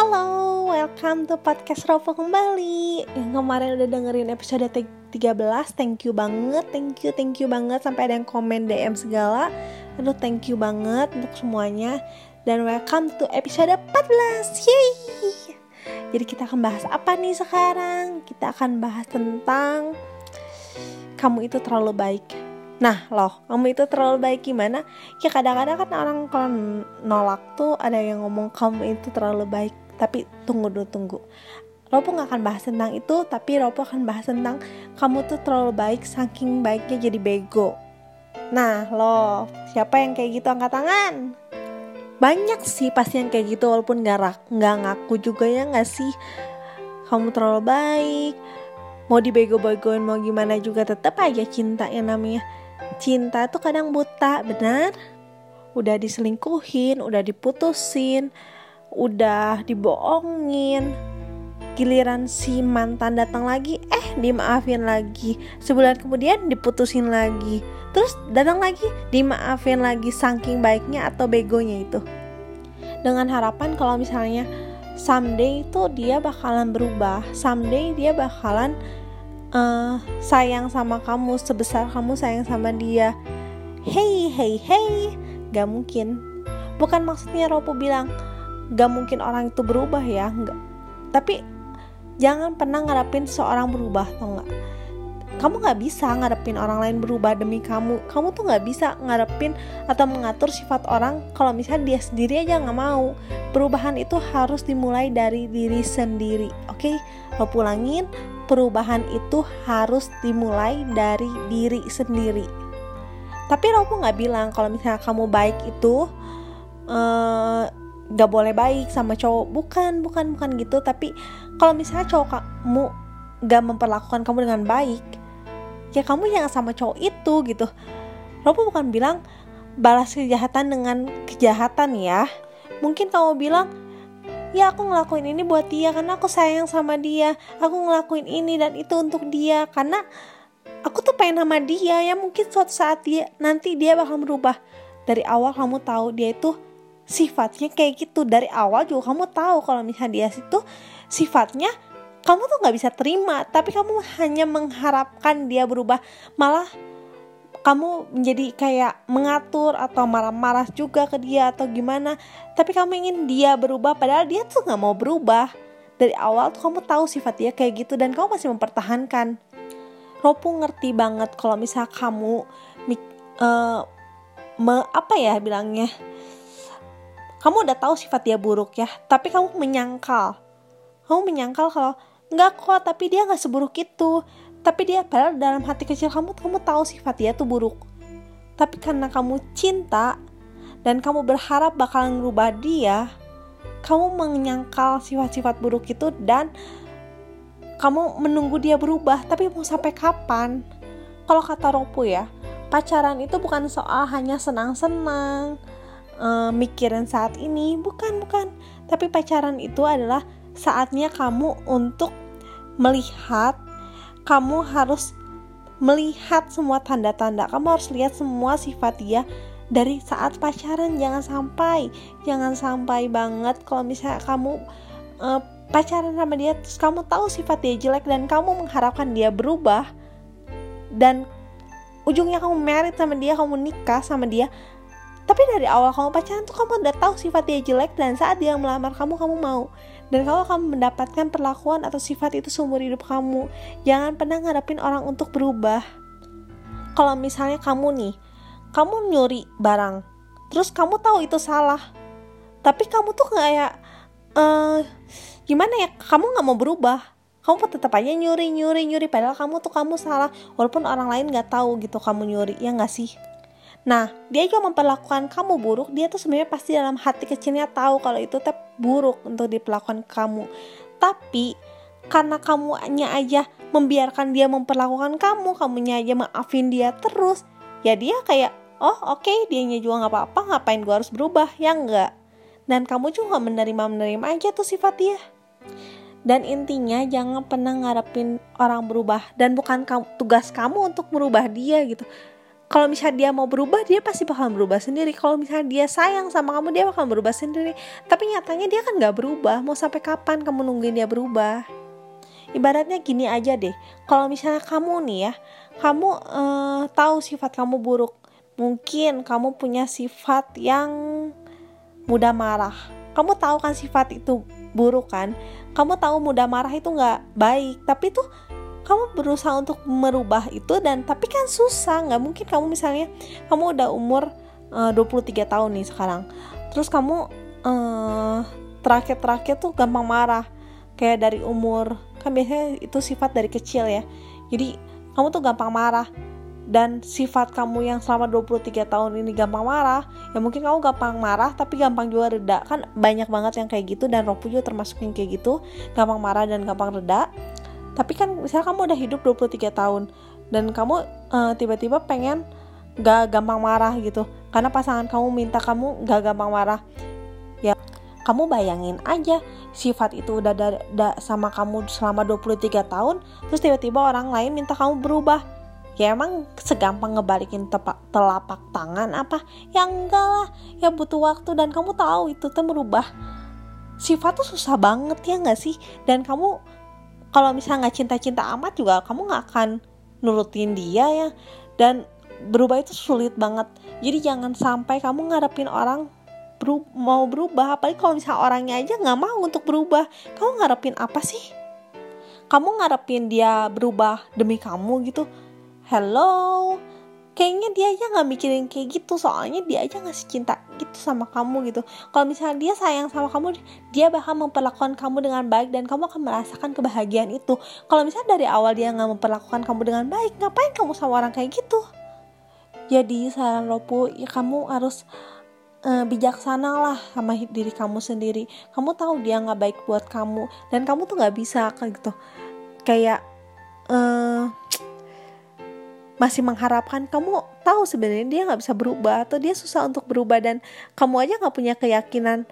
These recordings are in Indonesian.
Halo, welcome to podcast Ropo kembali. Yang kemarin udah dengerin episode 13 Thank you banget, thank you, thank you banget. Sampai ada yang komen DM segala. Aduh thank you banget untuk semuanya. Dan welcome to episode 14 Yeay Jadi kita akan bahas apa nih sekarang? Kita akan bahas tentang Kamu itu terlalu baik. Nah loh, kamu itu terlalu baik gimana? Ya kadang-kadang kan orang kalau nolak tuh ada yang ngomong kamu itu terlalu baik Tapi tunggu dulu tunggu. Ropo gak akan bahas tentang itu Tapi Ropo akan bahas tentang kamu tuh terlalu baik Saking baiknya jadi bego. Nah loh, siapa yang kayak gitu? Angkat tangan? Banyak sih pasti yang kayak gitu walaupun gak, gak ngaku juga ya gak sih? Kamu terlalu baik Mau dibego-begoin mau gimana juga tetap aja cinta yang namanya. Cinta tuh kadang buta, benar? Udah diselingkuhin, udah diputusin, udah dibohongin. Giliran si mantan datang lagi, eh dimaafin lagi. Sebulan kemudian diputusin lagi. Terus datang lagi, dimaafin lagi saking baiknya atau begonya itu. Dengan harapan kalau misalnya someday itu dia bakalan berubah, someday dia bakalan uh, sayang sama kamu sebesar kamu sayang sama dia hey hey hey gak mungkin bukan maksudnya Ropo bilang gak mungkin orang itu berubah ya Gak. tapi jangan pernah ngarepin seorang berubah tau nggak kamu nggak bisa ngarepin orang lain berubah demi kamu kamu tuh nggak bisa ngarepin atau mengatur sifat orang kalau misalnya dia sendiri aja nggak mau perubahan itu harus dimulai dari diri sendiri oke okay? lo pulangin perubahan itu harus dimulai dari diri sendiri. Tapi Ropo nggak bilang kalau misalnya kamu baik itu uh, gak boleh baik sama cowok. Bukan, bukan, bukan gitu. Tapi kalau misalnya cowok kamu gak memperlakukan kamu dengan baik, ya kamu jangan sama cowok itu gitu. Ropo bukan bilang balas kejahatan dengan kejahatan ya. Mungkin kamu bilang ya aku ngelakuin ini buat dia karena aku sayang sama dia aku ngelakuin ini dan itu untuk dia karena aku tuh pengen sama dia ya mungkin suatu saat dia nanti dia bakal berubah dari awal kamu tahu dia itu sifatnya kayak gitu. Dari awal juga kamu tahu kalau misalnya dia itu sifatnya kamu tuh nggak bisa terima tapi kamu hanya mengharapkan dia berubah. Malah kamu menjadi kayak mengatur atau marah-marah juga ke dia atau gimana. Tapi kamu ingin dia berubah padahal dia tuh nggak mau berubah. Dari awal tuh kamu tahu sifat dia kayak gitu dan kamu masih mempertahankan. Ropu ngerti banget kalau misal kamu uh, me, apa ya bilangnya kamu udah tahu sifat dia buruk ya tapi kamu menyangkal. Kamu menyangkal kalau nggak kok tapi dia nggak seburuk itu. Tapi dia padahal dalam hati kecil kamu kamu tahu sifat dia tuh buruk. Tapi karena kamu cinta dan kamu berharap bakalan merubah dia kamu menyangkal sifat-sifat buruk itu dan kamu menunggu dia berubah. Tapi mau sampai kapan? Kalau kata Ropu ya pacaran itu bukan soal hanya senang-senang uh, mikirin saat ini. Bukan bukan. Tapi pacaran itu adalah saatnya kamu untuk melihat kamu harus melihat semua tanda-tanda. Kamu harus lihat semua sifat dia dari saat pacaran. Jangan sampai jangan sampai banget kalau misalnya kamu uh, pacaran sama dia terus kamu tahu sifat dia jelek dan kamu mengharapkan dia berubah dan ujungnya kamu merit sama dia kamu nikah sama dia tapi dari awal kamu pacaran tuh kamu udah tahu sifat dia jelek dan saat dia melamar kamu kamu mau. Dan kalau kamu mendapatkan perlakuan atau sifat itu seumur hidup kamu, jangan pernah ngadepin orang untuk berubah. Kalau misalnya kamu nih, kamu nyuri barang, terus kamu tahu itu salah, tapi kamu tuh kayak, uh, gimana ya, kamu nggak mau berubah, kamu tetap aja nyuri nyuri nyuri padahal kamu tuh kamu salah. Walaupun orang lain nggak tahu gitu kamu nyuri ya nggak sih Nah, dia juga memperlakukan kamu buruk, dia tuh sebenarnya pasti dalam hati kecilnya tahu kalau itu teh buruk untuk diperlakukan kamu. Tapi karena kamu hanya aja membiarkan dia memperlakukan kamu, kamunya aja maafin dia terus, ya dia kayak, oh oke, okay, dianya juga nggak apa-apa, ngapain gue harus berubah, ya enggak. Dan kamu juga menerima-menerima aja tuh sifat dia. Dan intinya jangan pernah ngarepin orang berubah dan bukan tugas kamu untuk merubah dia gitu kalau misalnya dia mau berubah dia pasti bakal berubah sendiri. Kalau misalnya dia sayang sama kamu dia bakal berubah sendiri. Tapi nyatanya dia kan nggak berubah. Mau sampai kapan kamu nungguin dia berubah? Ibaratnya gini aja deh. Kalau misalnya kamu nih ya kamu uh, tahu sifat kamu buruk. Mungkin kamu punya sifat yang mudah marah. Kamu tahu kan sifat itu buruk kan? Kamu tahu mudah marah itu nggak baik. Tapi tuh kamu berusaha untuk merubah itu dan tapi kan susah nggak mungkin kamu misalnya kamu udah umur eh, uh, 23 tahun nih sekarang terus kamu uh, terakhir-terakhir tuh gampang marah kayak dari umur kan biasanya itu sifat dari kecil ya jadi kamu tuh gampang marah dan sifat kamu yang selama 23 tahun ini gampang marah ya mungkin kamu gampang marah tapi gampang juga reda kan banyak banget yang kayak gitu dan Roku juga termasuk yang kayak gitu gampang marah dan gampang reda tapi kan misalnya kamu udah hidup 23 tahun dan kamu uh, tiba-tiba pengen gak gampang marah gitu. Karena pasangan kamu minta kamu gak gampang marah. Ya kamu bayangin aja sifat itu udah ada, ada sama kamu selama 23 tahun terus tiba-tiba orang lain minta kamu berubah. Ya emang segampang ngebalikin telapak tangan apa? Ya enggak lah. Ya butuh waktu dan kamu tahu itu tuh merubah. Sifat tuh susah banget ya nggak sih? Dan kamu kalau misalnya nggak cinta-cinta amat juga kamu nggak akan nurutin dia ya. Dan berubah itu sulit banget. Jadi jangan sampai kamu ngarepin orang beru mau berubah. Apalagi kalau misalnya orangnya aja nggak mau untuk berubah. Kamu ngarepin apa sih? Kamu ngarepin dia berubah demi kamu gitu? Hello kayaknya dia aja nggak mikirin kayak gitu soalnya dia aja ngasih cinta gitu sama kamu gitu. Kalau misalnya dia sayang sama kamu dia bakal memperlakukan kamu dengan baik dan kamu akan merasakan kebahagiaan itu. Kalau misalnya dari awal dia nggak memperlakukan kamu dengan baik ngapain kamu sama orang kayak gitu? Jadi saran Ropu ya kamu harus uh, bijaksana lah sama diri kamu sendiri. Kamu tahu dia nggak baik buat kamu dan kamu tuh nggak bisa kayak gitu. Kayak uh, masih mengharapkan kamu tahu sebenarnya dia nggak bisa berubah atau dia susah untuk berubah dan kamu aja nggak punya keyakinan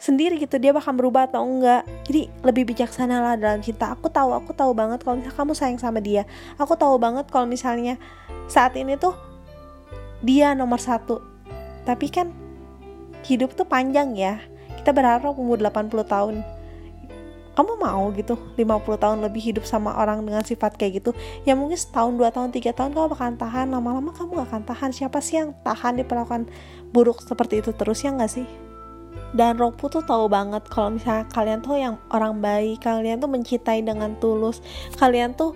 sendiri gitu dia bakal berubah atau enggak. Jadi lebih bijaksana lah dalam cinta. Aku tahu aku tahu banget kalau misalnya kamu sayang sama dia. Aku tahu banget kalau misalnya saat ini tuh dia nomor satu. Tapi kan hidup tuh panjang ya. Kita berharap umur 80 tahun kamu mau gitu 50 tahun lebih hidup sama orang dengan sifat kayak gitu ya mungkin setahun dua tahun tiga tahun kamu bakalan tahan lama-lama kamu gak akan tahan. Siapa sih yang tahan diperlakukan buruk seperti itu terus ya nggak sih? Dan Roku tuh tahu banget kalau misalnya kalian tuh yang orang baik kalian tuh mencintai dengan tulus kalian tuh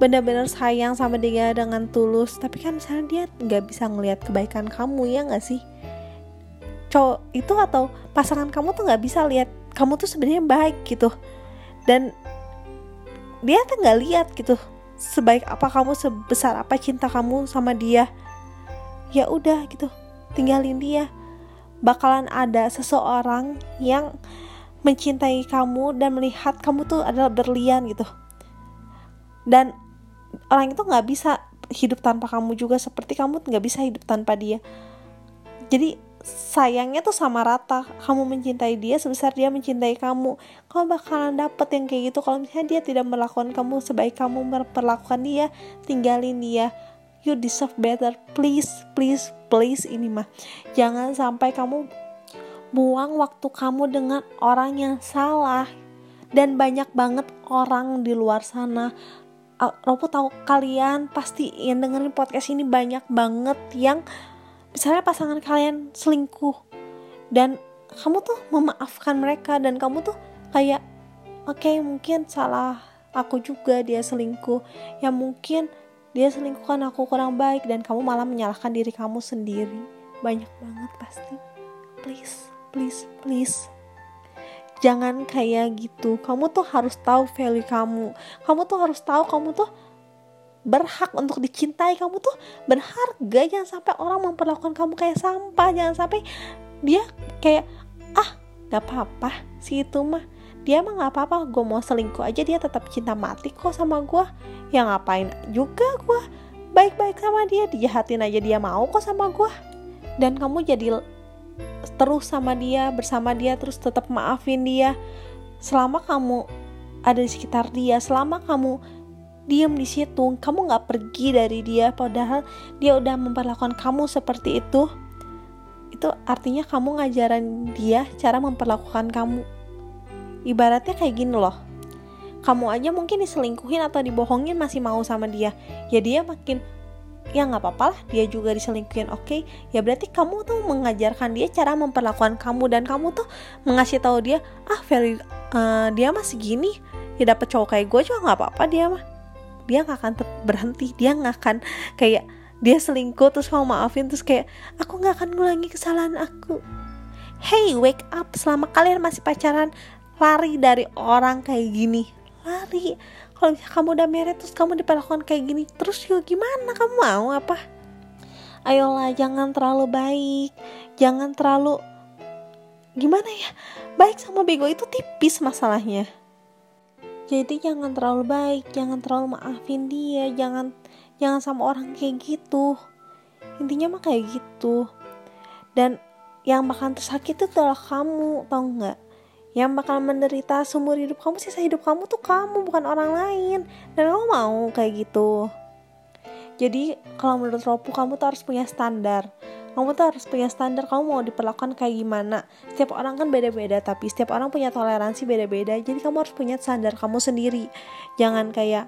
benar-benar sayang sama dia dengan tulus tapi kan misalnya dia nggak bisa ngelihat kebaikan kamu ya nggak sih? Cowok itu atau pasangan kamu tuh nggak bisa lihat kamu tuh sebenarnya baik gitu. Dan dia tuh nggak lihat gitu sebaik apa kamu sebesar apa cinta kamu sama dia. Ya udah gitu tinggalin dia. Bakalan ada seseorang yang mencintai kamu dan melihat kamu tuh adalah berlian gitu. Dan orang itu nggak bisa hidup tanpa kamu juga seperti kamu nggak bisa hidup tanpa dia. Jadi sayangnya tuh sama rata kamu mencintai dia sebesar dia mencintai kamu. Kamu bakalan dapet yang kayak gitu. Kalau misalnya dia tidak melakukan kamu sebaik kamu memperlakukan dia tinggalin dia. You deserve better. Please please please ini mah. Jangan sampai kamu buang waktu kamu dengan orang yang salah. Dan banyak banget orang di luar sana. Ropo tahu kalian pasti yang dengerin podcast ini banyak banget yang misalnya pasangan kalian selingkuh dan kamu tuh memaafkan mereka dan kamu tuh kayak oke okay, mungkin salah aku juga dia selingkuh. Ya mungkin dia selingkuh kan aku kurang baik dan kamu malah menyalahkan diri kamu sendiri. Banyak banget pasti. Please please please. Jangan kayak gitu. Kamu tuh harus tahu value kamu. Kamu tuh harus tahu kamu tuh berhak untuk dicintai kamu tuh berharga. Jangan sampai orang memperlakukan kamu kayak sampah. Jangan sampai dia kayak ah nggak apa-apa si itu mah. Dia mah nggak apa-apa. Gue mau selingkuh aja. Dia tetap cinta mati kok sama gue ya ngapain juga gue baik-baik sama dia. Dijahatin aja dia mau kok sama gue dan kamu jadi terus sama dia bersama dia terus tetap maafin dia. Selama kamu ada di sekitar dia selama kamu diem di situ. Kamu nggak pergi dari dia padahal dia udah memperlakukan kamu seperti itu. Itu artinya kamu ngajaran dia cara memperlakukan kamu. Ibaratnya kayak gini loh. Kamu aja mungkin diselingkuhin atau dibohongin masih mau sama dia. Ya dia makin ya nggak apa-apa lah dia juga diselingkuhin oke. Okay? ya berarti kamu tuh mengajarkan dia cara memperlakukan kamu dan kamu tuh mengasih tahu dia ah very uh, dia masih gini. Ya dapet cowok kayak gue juga nggak apa-apa dia mah dia nggak akan berhenti dia nggak akan kayak dia selingkuh terus mau maafin terus kayak aku nggak akan ngulangi kesalahan aku. Hey wake up. Selama kalian masih pacaran lari dari orang kayak gini. Lari. Kalau kamu udah married terus kamu diperlakukan kayak gini terus yuk gimana? Kamu mau apa? Ayolah jangan terlalu baik. Jangan terlalu gimana ya? Baik sama bego itu tipis masalahnya jadi jangan terlalu baik jangan terlalu maafin dia jangan jangan sama orang kayak gitu. Intinya mah kayak gitu. Dan yang bakal tersakit itu adalah kamu tau nggak? Yang bakal menderita seumur hidup kamu sisa hidup kamu tuh kamu bukan orang lain. Dan kamu mau kayak gitu. Jadi kalau menurut Ropu kamu tuh harus punya standar kamu tuh harus punya standar kamu mau diperlakukan kayak gimana. Setiap orang kan beda-beda tapi setiap orang punya toleransi beda-beda. Jadi kamu harus punya standar kamu sendiri. Jangan kayak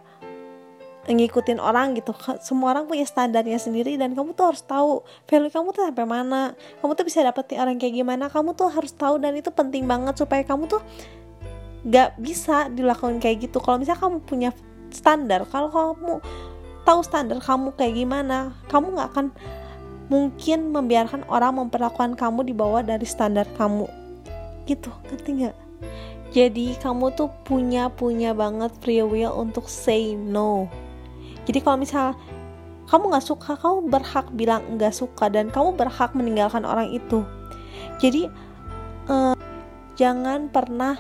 ngikutin orang gitu. Semua orang punya standarnya sendiri dan kamu tuh harus tahu value kamu tuh sampai mana. Kamu tuh bisa dapetin orang kayak gimana. Kamu tuh harus tahu dan itu penting banget supaya kamu tuh gak bisa dilakukan kayak gitu. Kalau misalnya kamu punya standar kalau kamu tahu standar kamu kayak gimana kamu nggak akan mungkin membiarkan orang memperlakukan kamu di bawah dari standar kamu. Gitu ngerti nggak? Jadi kamu tuh punya punya banget free will untuk say no. Jadi kalau misal kamu nggak suka kamu berhak bilang nggak suka dan kamu berhak meninggalkan orang itu. Jadi eh, jangan pernah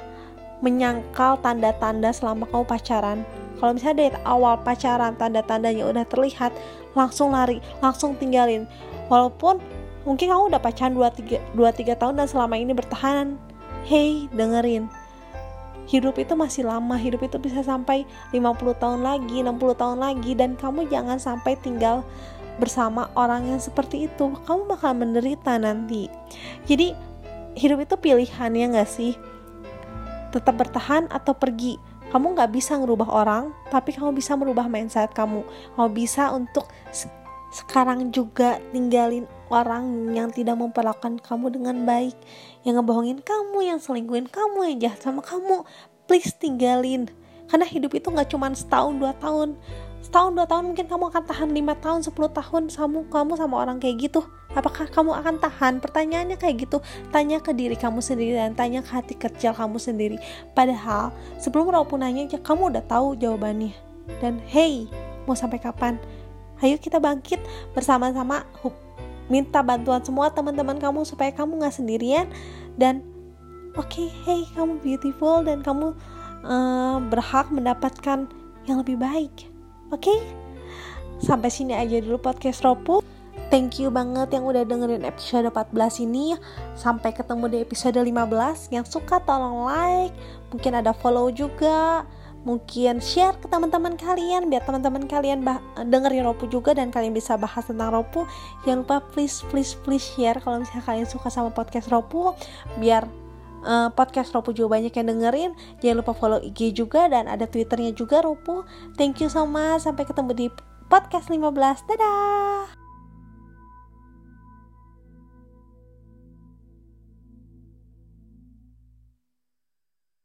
menyangkal tanda-tanda selama kamu pacaran. Kalau misalnya dari awal pacaran tanda-tandanya udah terlihat langsung lari langsung tinggalin walaupun mungkin kamu udah pacaran 2-3 tahun dan selama ini bertahan. Hey dengerin. Hidup itu masih lama. Hidup itu bisa sampai 50 tahun lagi 60 tahun lagi. Dan kamu jangan sampai tinggal bersama orang yang seperti itu. Kamu bakal menderita nanti. Jadi hidup itu pilihan ya gak sih? Tetap bertahan atau pergi. Kamu nggak bisa ngerubah orang tapi kamu bisa merubah mindset kamu. Kamu bisa untuk sekarang juga tinggalin orang yang tidak memperlakukan kamu dengan baik yang ngebohongin kamu yang selingkuhin kamu yang jahat sama kamu. Please tinggalin. Karena hidup itu nggak cuma setahun dua tahun. Setahun dua tahun mungkin kamu akan tahan lima tahun sepuluh tahun sama kamu sama orang kayak gitu. Apakah kamu akan tahan? Pertanyaannya kayak gitu. Tanya ke diri kamu sendiri dan tanya ke hati kecil kamu sendiri. Padahal sebelum Raupu nanya kamu udah tahu jawabannya. Dan hey mau sampai kapan Ayo kita bangkit bersama-sama. Minta bantuan semua teman-teman kamu supaya kamu nggak sendirian. Dan oke okay, hey kamu beautiful dan kamu uh, berhak mendapatkan yang lebih baik. Oke? Okay? sampai sini aja dulu podcast Ropu. Thank you banget yang udah dengerin episode 14 ini. Sampai ketemu di episode 15 Yang suka tolong like Mungkin ada follow juga mungkin share ke teman-teman kalian biar teman-teman kalian bah- dengerin Ropu juga dan kalian bisa bahas tentang Ropu. Jangan lupa please please please share kalau misalnya kalian suka sama podcast Ropu biar uh, podcast Ropu juga banyak yang dengerin. Jangan lupa follow IG juga dan ada twitternya juga Ropu. Thank you so much sampai ketemu di podcast 15 dadah